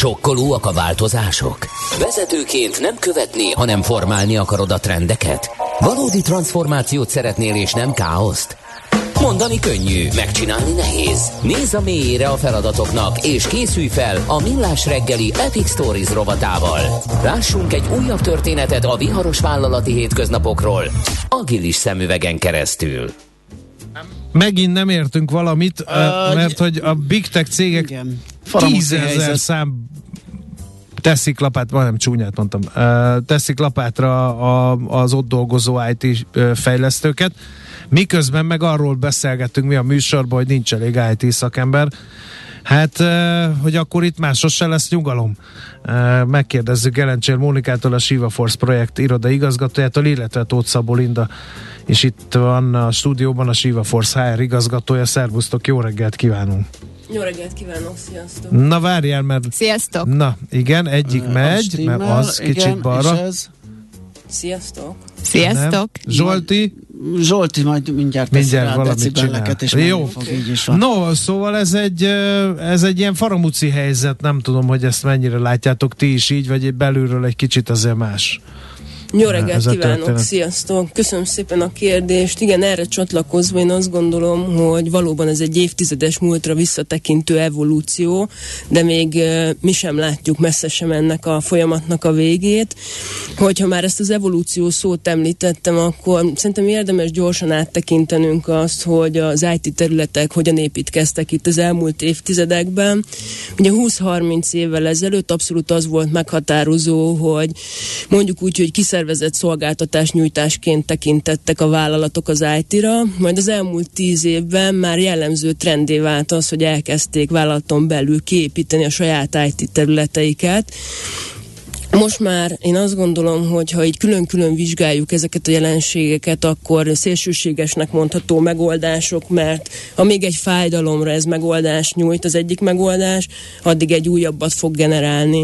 Sokkolóak a változások? Vezetőként nem követni, hanem formálni akarod a trendeket? Valódi transformációt szeretnél és nem káoszt? Mondani könnyű, megcsinálni nehéz. Nézz a mélyére a feladatoknak, és készülj fel a Millás reggeli Epic Stories rovatával. Lássunk egy újabb történetet a viharos vállalati hétköznapokról, agilis szemüvegen keresztül. Megint nem értünk valamit, uh, mert hogy a big tech cégek igen. Tízezer szám teszik lapát, nem csúnyát mondtam, teszik lapátra az ott dolgozó IT fejlesztőket, miközben meg arról beszélgettünk mi a műsorban, hogy nincs elég IT szakember, Hát, hogy akkor itt másos se lesz nyugalom. Megkérdezzük Gelencsér Mónikától, a Shiva Force projekt iroda igazgatójától, illetve Tóth Szabó Linda, és itt van a stúdióban a Shiva Force HR igazgatója. Szervusztok, jó reggelt kívánunk! Jó reggelt kívánok, sziasztok! Na várjál, mert... Sziasztok! Na, igen, egyik uh, megy, mert az igen, kicsit balra. Ez... Sziasztok! Sziasztok! Nem. Zsolti? Zsolti majd mindjárt mindjárt valamit csinál. és Jó. Fog, így is van. No, szóval ez egy, ez egy ilyen faramúci helyzet, nem tudom, hogy ezt mennyire látjátok ti is így, vagy belülről egy kicsit azért más. Jó reggelt kívánok, sziasztok! Köszönöm szépen a kérdést. Igen, erre csatlakozva én azt gondolom, hogy valóban ez egy évtizedes múltra visszatekintő evolúció, de még mi sem látjuk messze sem ennek a folyamatnak a végét. Hogyha már ezt az evolúció szót említettem, akkor szerintem érdemes gyorsan áttekintenünk azt, hogy az IT területek hogyan építkeztek itt az elmúlt évtizedekben. Ugye 20-30 évvel ezelőtt abszolút az volt meghatározó, hogy mondjuk úgy, hogy kiszervezett szervezett szolgáltatás nyújtásként tekintettek a vállalatok az IT-ra, majd az elmúlt tíz évben már jellemző trendé vált az, hogy elkezdték vállalaton belül kiépíteni a saját IT területeiket, most már én azt gondolom, hogy ha így külön-külön vizsgáljuk ezeket a jelenségeket, akkor szélsőségesnek mondható megoldások, mert ha még egy fájdalomra ez megoldás nyújt, az egyik megoldás, addig egy újabbat fog generálni.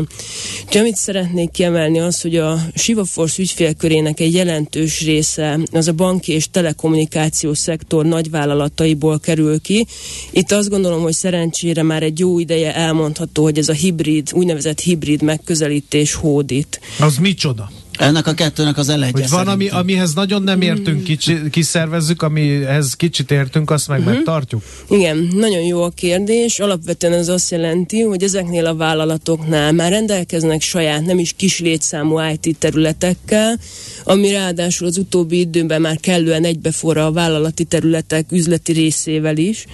Úgyhogy amit szeretnék kiemelni az, hogy a Sivaforce ügyfélkörének egy jelentős része az a banki és telekommunikáció szektor nagyvállalataiból kerül ki. Itt azt gondolom, hogy szerencsére már egy jó ideje elmondható, hogy ez a hibrid, úgynevezett hibrid megközelítés hó hódít. Az micsoda? Ennek a kettőnek az elejtje Hogy van, ami, amihez nagyon nem értünk, kicsi, kiszervezzük, amihez kicsit értünk, azt meg uh-huh. megtartjuk? Igen, nagyon jó a kérdés. Alapvetően ez azt jelenti, hogy ezeknél a vállalatoknál már rendelkeznek saját, nem is kis létszámú IT területekkel, ami ráadásul az utóbbi időben már kellően egybeforra a vállalati területek üzleti részével is,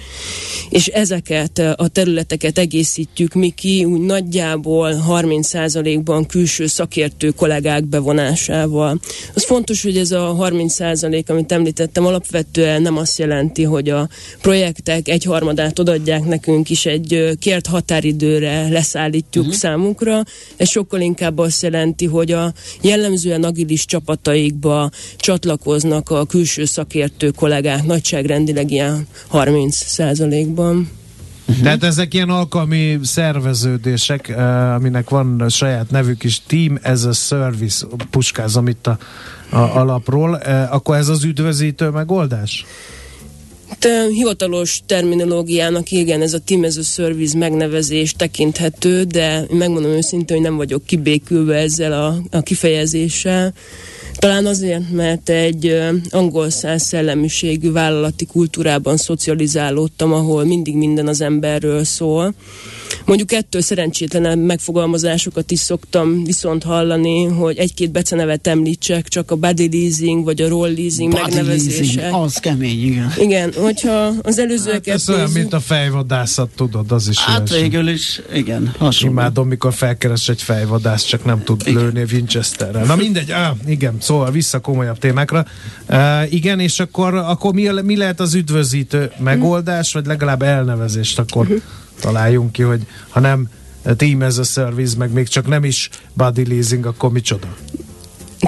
és ezeket a területeket egészítjük mi ki, úgy nagyjából 30%-ban külső szakértő kollégák bevonásával bevonásával. Az fontos, hogy ez a 30 százalék, amit említettem, alapvetően nem azt jelenti, hogy a projektek egyharmadát odaadják nekünk is egy kért határidőre leszállítjuk uh-huh. számunkra. Ez sokkal inkább azt jelenti, hogy a jellemzően agilis csapataikba csatlakoznak a külső szakértő kollégák nagyságrendileg ilyen 30 százalékban. Uh-huh. Tehát ezek ilyen alkalmi szerveződések, uh, aminek van saját nevük is, Team as a Service, puskázom itt a, a alapról, uh, akkor ez az üdvözítő megoldás? Hát, hivatalos terminológiának igen, ez a Team as a Service megnevezés tekinthető, de megmondom őszintén, hogy nem vagyok kibékülve ezzel a, a kifejezéssel. Talán azért, mert egy angol száz szellemiségű vállalati kultúrában szocializálódtam, ahol mindig minden az emberről szól. Mondjuk ettől szerencsétlenebb megfogalmazásokat is szoktam viszont hallani, hogy egy-két becenevet említsek, csak a body leasing vagy a roll leasing body megnevezése. Leasing, az kemény, igen. Igen, hogyha az előzőeket... Hát ez olyan, mint a fejvadászat, tudod, az is Hát végül is, igen, hasonló. Imádom, mikor felkeres egy fejvadász, csak nem tud igen. lőni a Winchesterrel. Na mindegy, ah, igen, szóval vissza komolyabb témákra. Uh, igen, és akkor, akkor mi, mi lehet az üdvözítő megoldás, vagy legalább elnevezést akkor uh-huh. Találjunk ki, hogy ha nem Team as a Service, meg még csak nem is body leasing, akkor micsoda?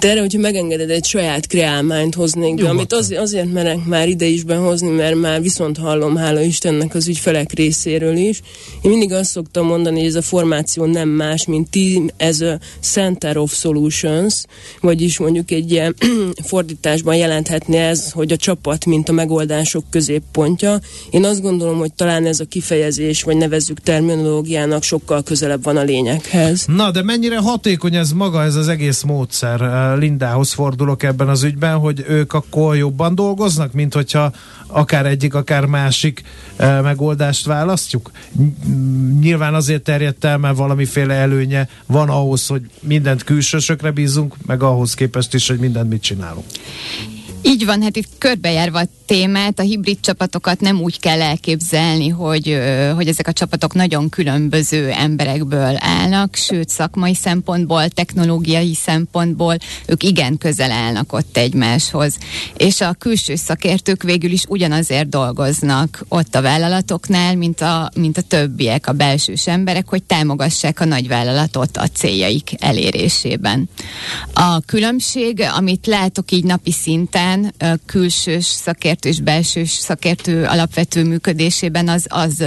Erre, hogyha megengeded, egy saját kreálmányt hoznék be, amit az, azért merek már ide is behozni, mert már viszont hallom, hála Istennek az ügyfelek részéről is. Én mindig azt szoktam mondani, hogy ez a formáció nem más, mint Team as a Center of Solutions, vagyis mondjuk egy ilyen fordításban jelenthetné ez, hogy a csapat, mint a megoldások középpontja. Én azt gondolom, hogy talán ez a kifejezés, vagy nevezzük terminológiának sokkal közelebb van a lényeghez. Na, de mennyire hatékony ez maga, ez az egész módszer? Lindához fordulok ebben az ügyben, hogy ők akkor jobban dolgoznak, mint hogyha akár egyik, akár másik e, megoldást választjuk? Nyilván azért terjedt el, mert valamiféle előnye van ahhoz, hogy mindent külsősökre bízunk, meg ahhoz képest is, hogy mindent mit csinálunk. Így van, hát itt körbejárva a témát, a hibrid csapatokat nem úgy kell elképzelni, hogy, hogy ezek a csapatok nagyon különböző emberekből állnak, sőt szakmai szempontból, technológiai szempontból ők igen közel állnak ott egymáshoz. És a külső szakértők végül is ugyanazért dolgoznak ott a vállalatoknál, mint a, mint a többiek, a belsős emberek, hogy támogassák a nagyvállalatot a céljaik elérésében. A különbség, amit látok így napi szinten, a külsős szakértő és belsős szakértő alapvető működésében az, az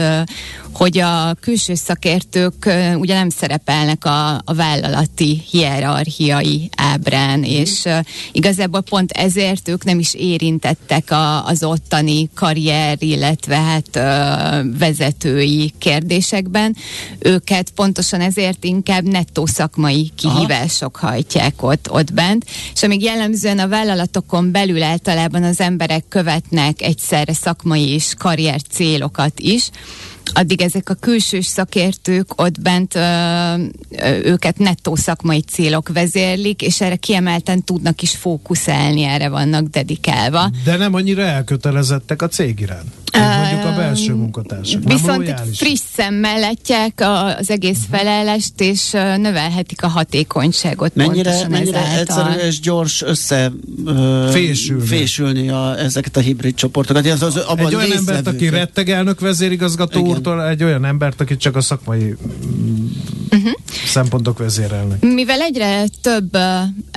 hogy a külső szakértők ugye nem szerepelnek a, a vállalati hierarchiai ábrán, és igazából pont ezért ők nem is érintettek a, az ottani karrier, illetve hát vezetői kérdésekben. Őket pontosan ezért inkább nettó szakmai kihívások Aha. hajtják ott, ott bent, és amíg jellemzően a vállalatokon belül általában az emberek követnek egyszerre szakmai és karrier célokat is, addig ezek a külsős szakértők ott bent ö, ö, őket nettó szakmai célok vezérlik, és erre kiemelten tudnak is fókuszálni, erre vannak dedikálva. De nem annyira elkötelezettek a cég iránt. Mondjuk a belső munkatársak. Viszont itt friss szemmel látják az egész uh-huh. felelést, és növelhetik a hatékonyságot. Mennyire, mennyire egyszerű és gyors össze uh, fésülni, fésülni a, ezeket a hibrid csoportokat. Ez az, abban egy olyan embert, aki retteg elnök vezérigazgató úrtól, egy olyan embert, aki csak a szakmai uh-huh. Szempontok vezérelnek. Mivel egyre több uh,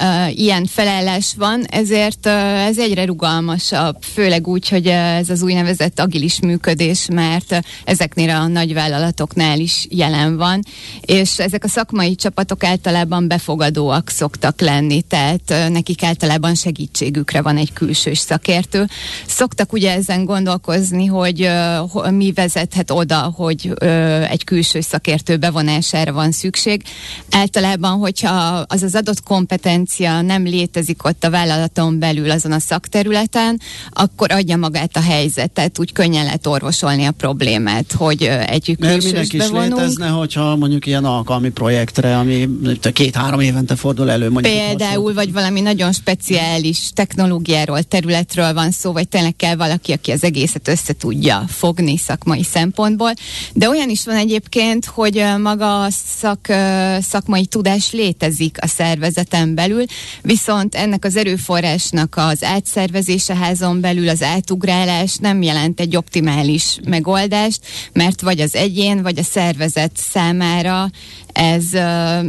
uh, ilyen felelés van, ezért uh, ez egyre rugalmasabb, főleg úgy, hogy uh, ez az úgynevezett agilis működés, mert uh, ezeknél a nagyvállalatoknál is jelen van, és ezek a szakmai csapatok általában befogadóak szoktak lenni, tehát uh, nekik általában segítségükre van egy külsős szakértő. Szoktak ugye ezen gondolkozni, hogy uh, mi vezethet oda, hogy uh, egy külső szakértő bevonására van szükség. Általában, hogyha az az adott kompetencia nem létezik ott a vállalaton belül azon a szakterületen, akkor adja magát a helyzetet, úgy könnyen lehet orvosolni a problémát, hogy egy külsős is bevonunk. létezne, hogyha mondjuk ilyen alkalmi projektre, ami két-három évente fordul elő. Mondjuk Például, vagy valami nagyon speciális technológiáról, területről van szó, vagy tényleg kell valaki, aki az egészet össze tudja fogni szakmai szempontból. De olyan is van egyébként, hogy maga a szak, szakmai tudás létezik a szervezeten belül, viszont ennek az erőforrásnak az átszervezése házon belül, az átugrálás nem jelent egy optimális megoldást, mert vagy az egyén, vagy a szervezet számára ez uh,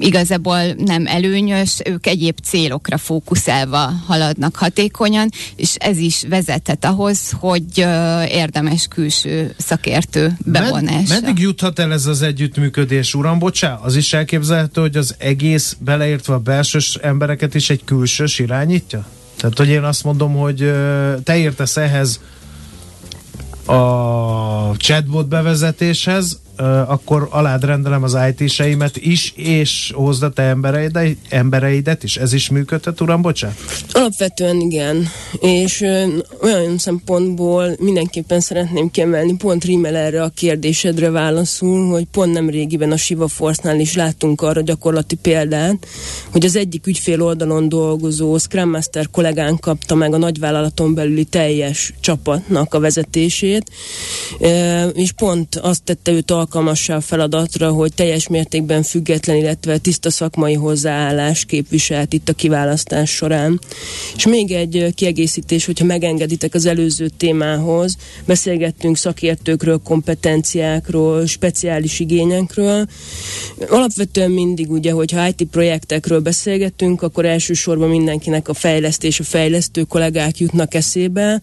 igazából nem előnyös, ők egyéb célokra fókuszálva haladnak hatékonyan, és ez is vezethet ahhoz, hogy uh, érdemes külső szakértő bevonása. Med, meddig juthat el ez az együttműködés, uram? Bocsá, az is elképzelhető, hogy az egész beleértve a belsős embereket is egy külsős irányítja? Tehát, hogy én azt mondom, hogy uh, te értesz ehhez a chatbot bevezetéshez, akkor alád rendelem az IT-seimet is, és hozd a te embereidet, embereidet is. Ez is működhet, uram, bocsánat? Alapvetően igen, és ö, olyan szempontból mindenképpen szeretném kiemelni, pont rímel erre a kérdésedre válaszul, hogy pont nem régiben a Siva Force-nál is láttunk arra gyakorlati példát, hogy az egyik ügyfél oldalon dolgozó Scrum Master kollégán kapta meg a nagyvállalaton belüli teljes csapatnak a vezetését, és pont azt tette őt alkalmassá a feladatra, hogy teljes mértékben független, illetve tiszta szakmai hozzáállás képviselt itt a kiválasztás során. És még egy kiegészítés, hogyha megengeditek az előző témához, beszélgettünk szakértőkről, kompetenciákról, speciális igényekről. Alapvetően mindig ugye, hogyha IT projektekről beszélgetünk, akkor elsősorban mindenkinek a fejlesztés, a fejlesztő kollégák jutnak eszébe,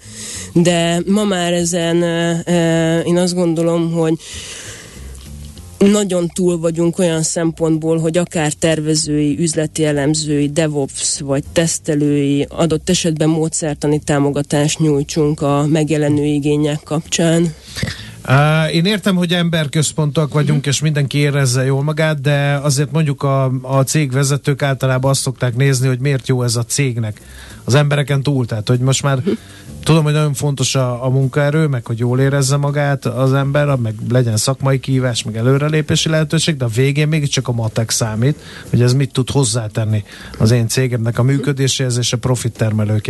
de ma már ezen én azt gondolom, hogy nagyon túl vagyunk olyan szempontból, hogy akár tervezői, üzleti elemzői, DevOps vagy tesztelői adott esetben módszertani támogatást nyújtsunk a megjelenő igények kapcsán. Uh, én értem, hogy emberközpontok vagyunk, uh-huh. és mindenki érezze jól magát, de azért mondjuk a, a cégvezetők általában azt szokták nézni, hogy miért jó ez a cégnek az embereken túl. Tehát, hogy most már uh-huh. tudom, hogy nagyon fontos a, a munkaerő, meg hogy jól érezze magát az ember, meg legyen szakmai kívás, meg előrelépési lehetőség, de a végén mégiscsak a matek számít, hogy ez mit tud hozzátenni az én cégemnek a működéséhez és a profit termelő.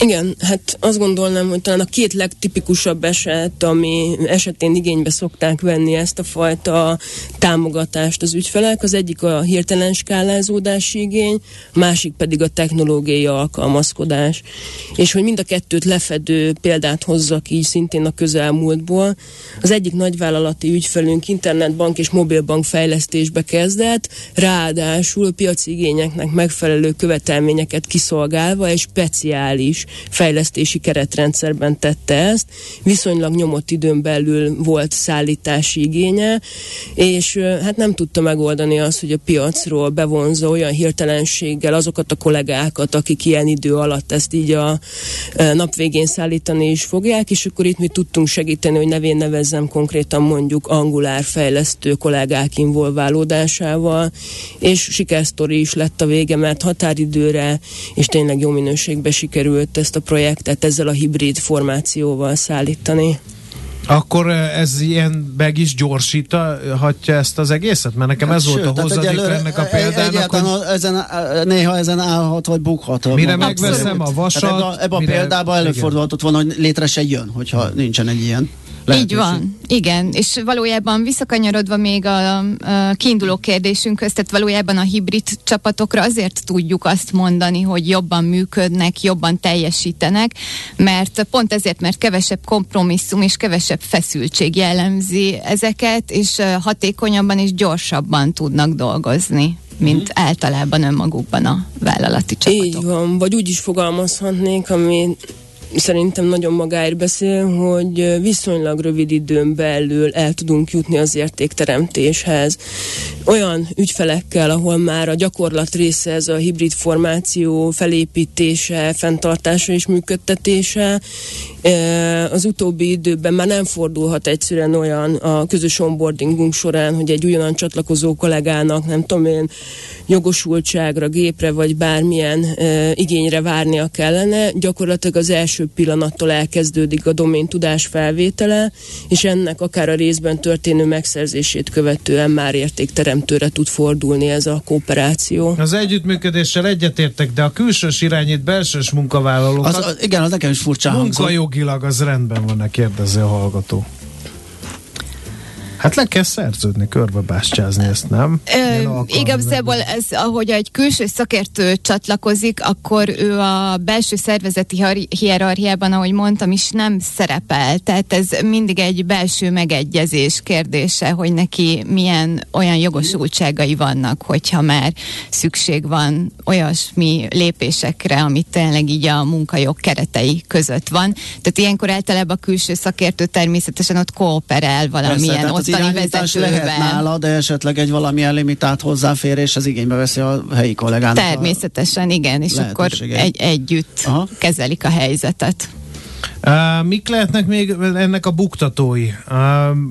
Igen, hát azt gondolnám, hogy talán a két legtipikusabb eset, ami esetén igénybe szokták venni ezt a fajta támogatást az ügyfelek, az egyik a hirtelen skálázódási igény, másik pedig a technológiai alkalmazkodás. És hogy mind a kettőt lefedő példát hozzak így szintén a közelmúltból. Az egyik nagyvállalati ügyfelünk internetbank és mobilbank fejlesztésbe kezdett, ráadásul piaci igényeknek megfelelő követelményeket kiszolgálva egy speciális fejlesztési keretrendszerben tette ezt. Viszonylag nyomott időn belül volt szállítási igénye, és hát nem tudta megoldani azt, hogy a piacról bevonza olyan hirtelenséggel azokat a kollégákat, akik ilyen idő alatt ezt így a nap végén szállítani is fogják, és akkor itt mi tudtunk segíteni, hogy nevén nevezzem konkrétan mondjuk angulár fejlesztő kollégák involválódásával, és sikersztori is lett a vége, mert határidőre és tényleg jó minőségbe sikerült ezt a projektet ezzel a hibrid formációval szállítani. Akkor eh, ez ilyen meg is gyorsíthatja ezt az egészet? Mert nekem ez Sőt, volt a hozadék ennek a példának. Hogy... ezen, néha ezen állhat, vagy bukhat. Mire megveszem a vasat. Ebben a, ebbe a példában előfordulhatott volna, hogy létre se jön, hogyha nincsen egy ilyen. Lehetőség. Így van, igen, és valójában visszakanyarodva még a, a kiinduló kérdésünkhöz, tehát valójában a hibrid csapatokra azért tudjuk azt mondani, hogy jobban működnek, jobban teljesítenek, mert pont ezért, mert kevesebb kompromisszum és kevesebb feszültség jellemzi ezeket, és hatékonyabban és gyorsabban tudnak dolgozni mint mm. általában önmagukban a vállalati csapatok. Így van, vagy úgy is fogalmazhatnék, ami szerintem nagyon magáért beszél, hogy viszonylag rövid időn belül el tudunk jutni az értékteremtéshez. Olyan ügyfelekkel, ahol már a gyakorlat része ez a hibrid formáció felépítése, fenntartása és működtetése, az utóbbi időben már nem fordulhat egyszerűen olyan a közös onboardingunk során, hogy egy ugyanan csatlakozó kollégának, nem tudom én, jogosultságra, gépre vagy bármilyen igényre várnia kellene. Gyakorlatilag az első pillanattól elkezdődik a domén tudás felvétele, és ennek akár a részben történő megszerzését követően már értékteremtőre tud fordulni ez a kooperáció. Az együttműködéssel egyetértek, de a külsős irányít belsős munkavállalókat... Az, igen, az nekem is furcsa Munkajogilag az rendben van, kérdezi a hallgató. Hát le kell szerződni, körbebástyázni ezt, nem? igazából ez, ahogy egy külső szakértő csatlakozik, akkor ő a belső szervezeti hierarchiában, ahogy mondtam is, nem szerepel. Tehát ez mindig egy belső megegyezés kérdése, hogy neki milyen olyan jogosultságai vannak, hogyha már szükség van olyasmi lépésekre, amit tényleg így a munkajog keretei között van. Tehát ilyenkor általában a külső szakértő természetesen ott kooperál valamilyen Persze, irányítás lehet nála, de esetleg egy valamilyen limitált hozzáférés az igénybe veszi a helyi kollégának. Természetesen, igen, és akkor egy, együtt Aha. kezelik a helyzetet. Uh, mik lehetnek még ennek a buktatói? Uh,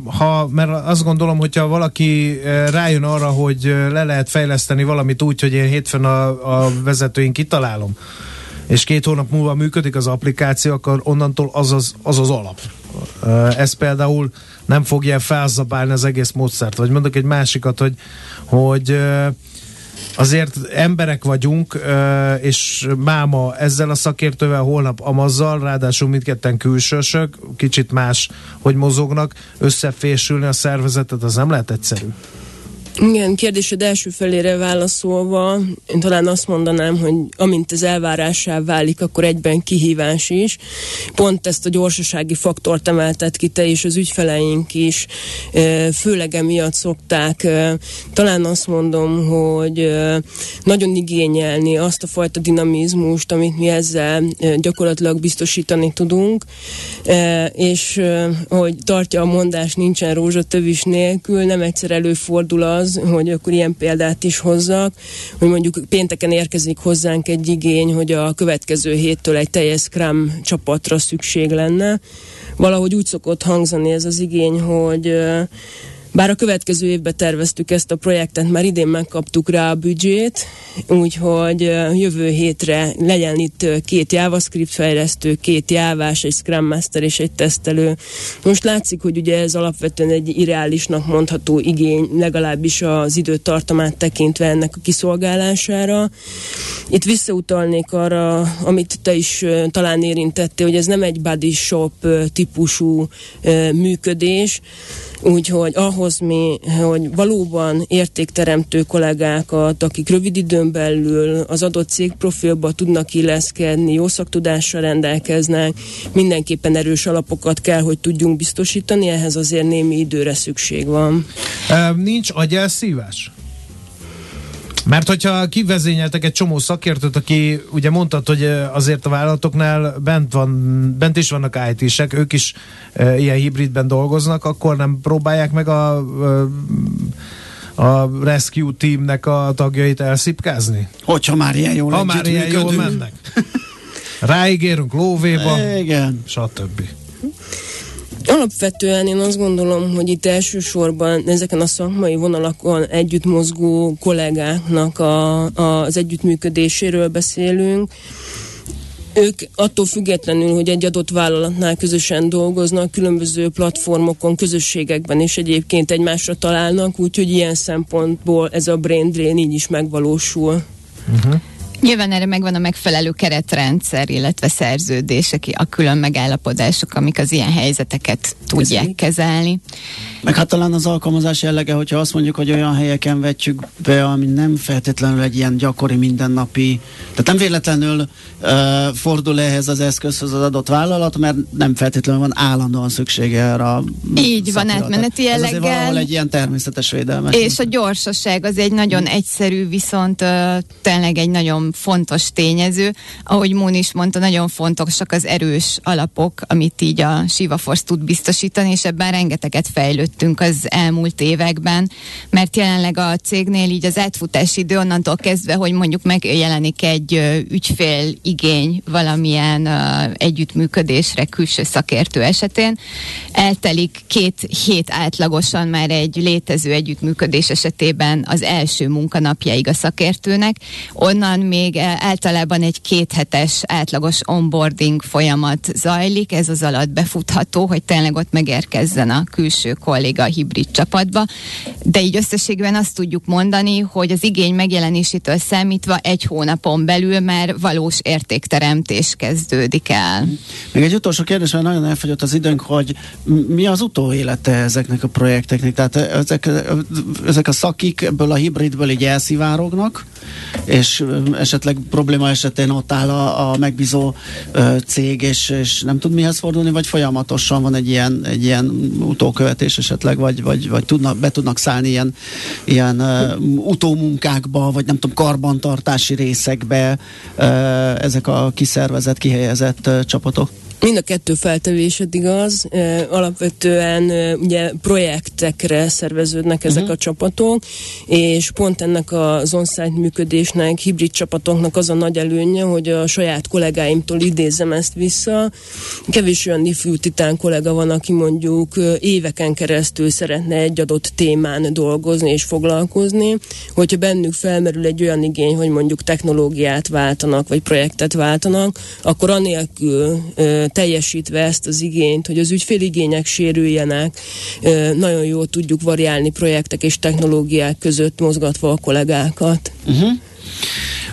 ha, mert azt gondolom, hogyha valaki uh, rájön arra, hogy le lehet fejleszteni valamit úgy, hogy én hétfőn a, a vezetőink kitalálom, és két hónap múlva működik az applikáció, akkor onnantól az az, az, az alap. Ez például nem fogja felzabálni az egész módszert. Vagy mondok egy másikat, hogy, hogy azért emberek vagyunk, és máma ezzel a szakértővel, holnap Amazzal, ráadásul mindketten külsősök, kicsit más, hogy mozognak, összefésülni a szervezetet, az nem lehet egyszerű. Igen, kérdésed első felére válaszolva, én talán azt mondanám, hogy amint ez elvárásá válik, akkor egyben kihívás is. Pont ezt a gyorsasági faktort emeltet ki te és az ügyfeleink is, főleg emiatt szokták, talán azt mondom, hogy nagyon igényelni azt a fajta dinamizmust, amit mi ezzel gyakorlatilag biztosítani tudunk, és hogy tartja a mondás, nincsen rózsatövis nélkül, nem egyszer előfordul az, az, hogy akkor ilyen példát is hozzak, hogy mondjuk pénteken érkezik hozzánk egy igény, hogy a következő héttől egy teljes Scrum csapatra szükség lenne. Valahogy úgy szokott hangzani ez az igény, hogy bár a következő évben terveztük ezt a projektet, már idén megkaptuk rá a büdzsét, úgyhogy jövő hétre legyen itt két JavaScript fejlesztő, két jávás, egy Scrum Master és egy tesztelő. Most látszik, hogy ugye ez alapvetően egy irreálisnak mondható igény, legalábbis az időtartamát tekintve ennek a kiszolgálására. Itt visszautalnék arra, amit te is talán érintettél, hogy ez nem egy body shop típusú működés, Úgyhogy ahhoz mi, hogy valóban értékteremtő kollégákat, akik rövid időn belül az adott cég profilba tudnak illeszkedni, jó szaktudással rendelkeznek, mindenképpen erős alapokat kell, hogy tudjunk biztosítani, ehhez azért némi időre szükség van. Nincs agyelszívás? Mert hogyha kivezényeltek egy csomó szakértőt, aki ugye mondtad, hogy azért a vállalatoknál bent, van, bent is vannak IT-sek, ők is e, ilyen hibridben dolgoznak, akkor nem próbálják meg a, a rescue teamnek a tagjait elszipkázni? Hogyha már ilyen jól Ha már ilyen jól mennek. Ráigérünk lóvéba, Igen. stb. Alapvetően én azt gondolom, hogy itt elsősorban ezeken a szakmai vonalakon együtt mozgó kollégáknak a, a, az együttműködéséről beszélünk. Ők attól függetlenül, hogy egy adott vállalatnál közösen dolgoznak, különböző platformokon, közösségekben is egyébként egymásra találnak, úgyhogy ilyen szempontból ez a brain drain így is megvalósul. Uh-huh. Nyilván erre megvan a megfelelő keretrendszer, illetve szerződések, a külön megállapodások, amik az ilyen helyzeteket tudják Köszönjük. kezelni. Meg hát talán az alkalmazás jellege, hogyha azt mondjuk, hogy olyan helyeken vetjük be, ami nem feltétlenül egy ilyen gyakori mindennapi, tehát nem véletlenül uh, fordul ehhez az eszközhöz az adott vállalat, mert nem feltétlenül van állandóan szüksége erre Így van, átmeneti jelleggel. Ez egy ilyen természetes védelme. És a gyorsaság az egy nagyon egyszerű, viszont uh, tényleg egy nagyon fontos tényező. Ahogy Món is mondta, nagyon fontosak az erős alapok, amit így a Siva Force tud biztosítani, és ebben rengeteget fejlődtünk az elmúlt években, mert jelenleg a cégnél így az átfutási idő onnantól kezdve, hogy mondjuk megjelenik egy ügyfél igény valamilyen együttműködésre külső szakértő esetén, eltelik két hét átlagosan már egy létező együttműködés esetében az első munkanapjaig a szakértőnek, onnan még még általában egy kéthetes átlagos onboarding folyamat zajlik, ez az alatt befutható, hogy tényleg ott megérkezzen a külső kolléga a hibrid csapatba, de így összességben azt tudjuk mondani, hogy az igény megjelenésétől számítva egy hónapon belül már valós értékteremtés kezdődik el. Még egy utolsó kérdés, mert nagyon elfogyott az időnk, hogy mi az utóélete ezeknek a projekteknek? Tehát ezek, ezek a szakik ebből a hibridből így elszivárognak, és esetleg probléma esetén ott áll a, a megbízó ö, cég, és, és nem tud mihez fordulni, vagy folyamatosan van egy ilyen, egy ilyen utókövetés esetleg, vagy, vagy, vagy tudnak, be tudnak szállni ilyen, ilyen ö, utómunkákba, vagy nem tudom, karbantartási részekbe ö, ezek a kiszervezett, kihelyezett ö, csapatok? Mind a kettő feltevésed igaz. Alapvetően ugye projektekre szerveződnek ezek uh-huh. a csapatok, és pont ennek az on-site működésnek, hibrid csapatoknak az a nagy előnye, hogy a saját kollégáimtól idézem ezt vissza. Kevés olyan ifjú titán kollega van, aki mondjuk éveken keresztül szeretne egy adott témán dolgozni és foglalkozni, hogyha bennük felmerül egy olyan igény, hogy mondjuk technológiát váltanak, vagy projektet váltanak, akkor anélkül teljesítve ezt az igényt, hogy az ügyféligények sérüljenek, nagyon jól tudjuk variálni projektek és technológiák között mozgatva a kollégákat. Uh-huh.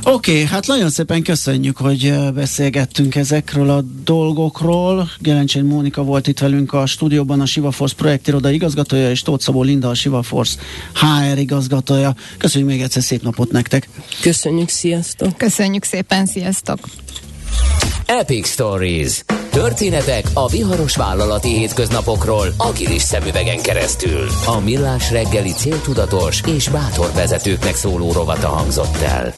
Oké, okay, hát nagyon szépen köszönjük, hogy beszélgettünk ezekről a dolgokról. Gelencsén Mónika volt itt velünk a stúdióban, a Sivaforce projektiroda igazgatója, és Tóth Szabó Linda, a Sivaforce HR igazgatója. Köszönjük még egyszer, szép napot nektek! Köszönjük, sziasztok! Köszönjük szépen, sziasztok! Epic Stories. Történetek a viharos vállalati hétköznapokról a kilis szemüvegen keresztül. A millás reggeli céltudatos és bátor vezetőknek szóló rovata hangzott el.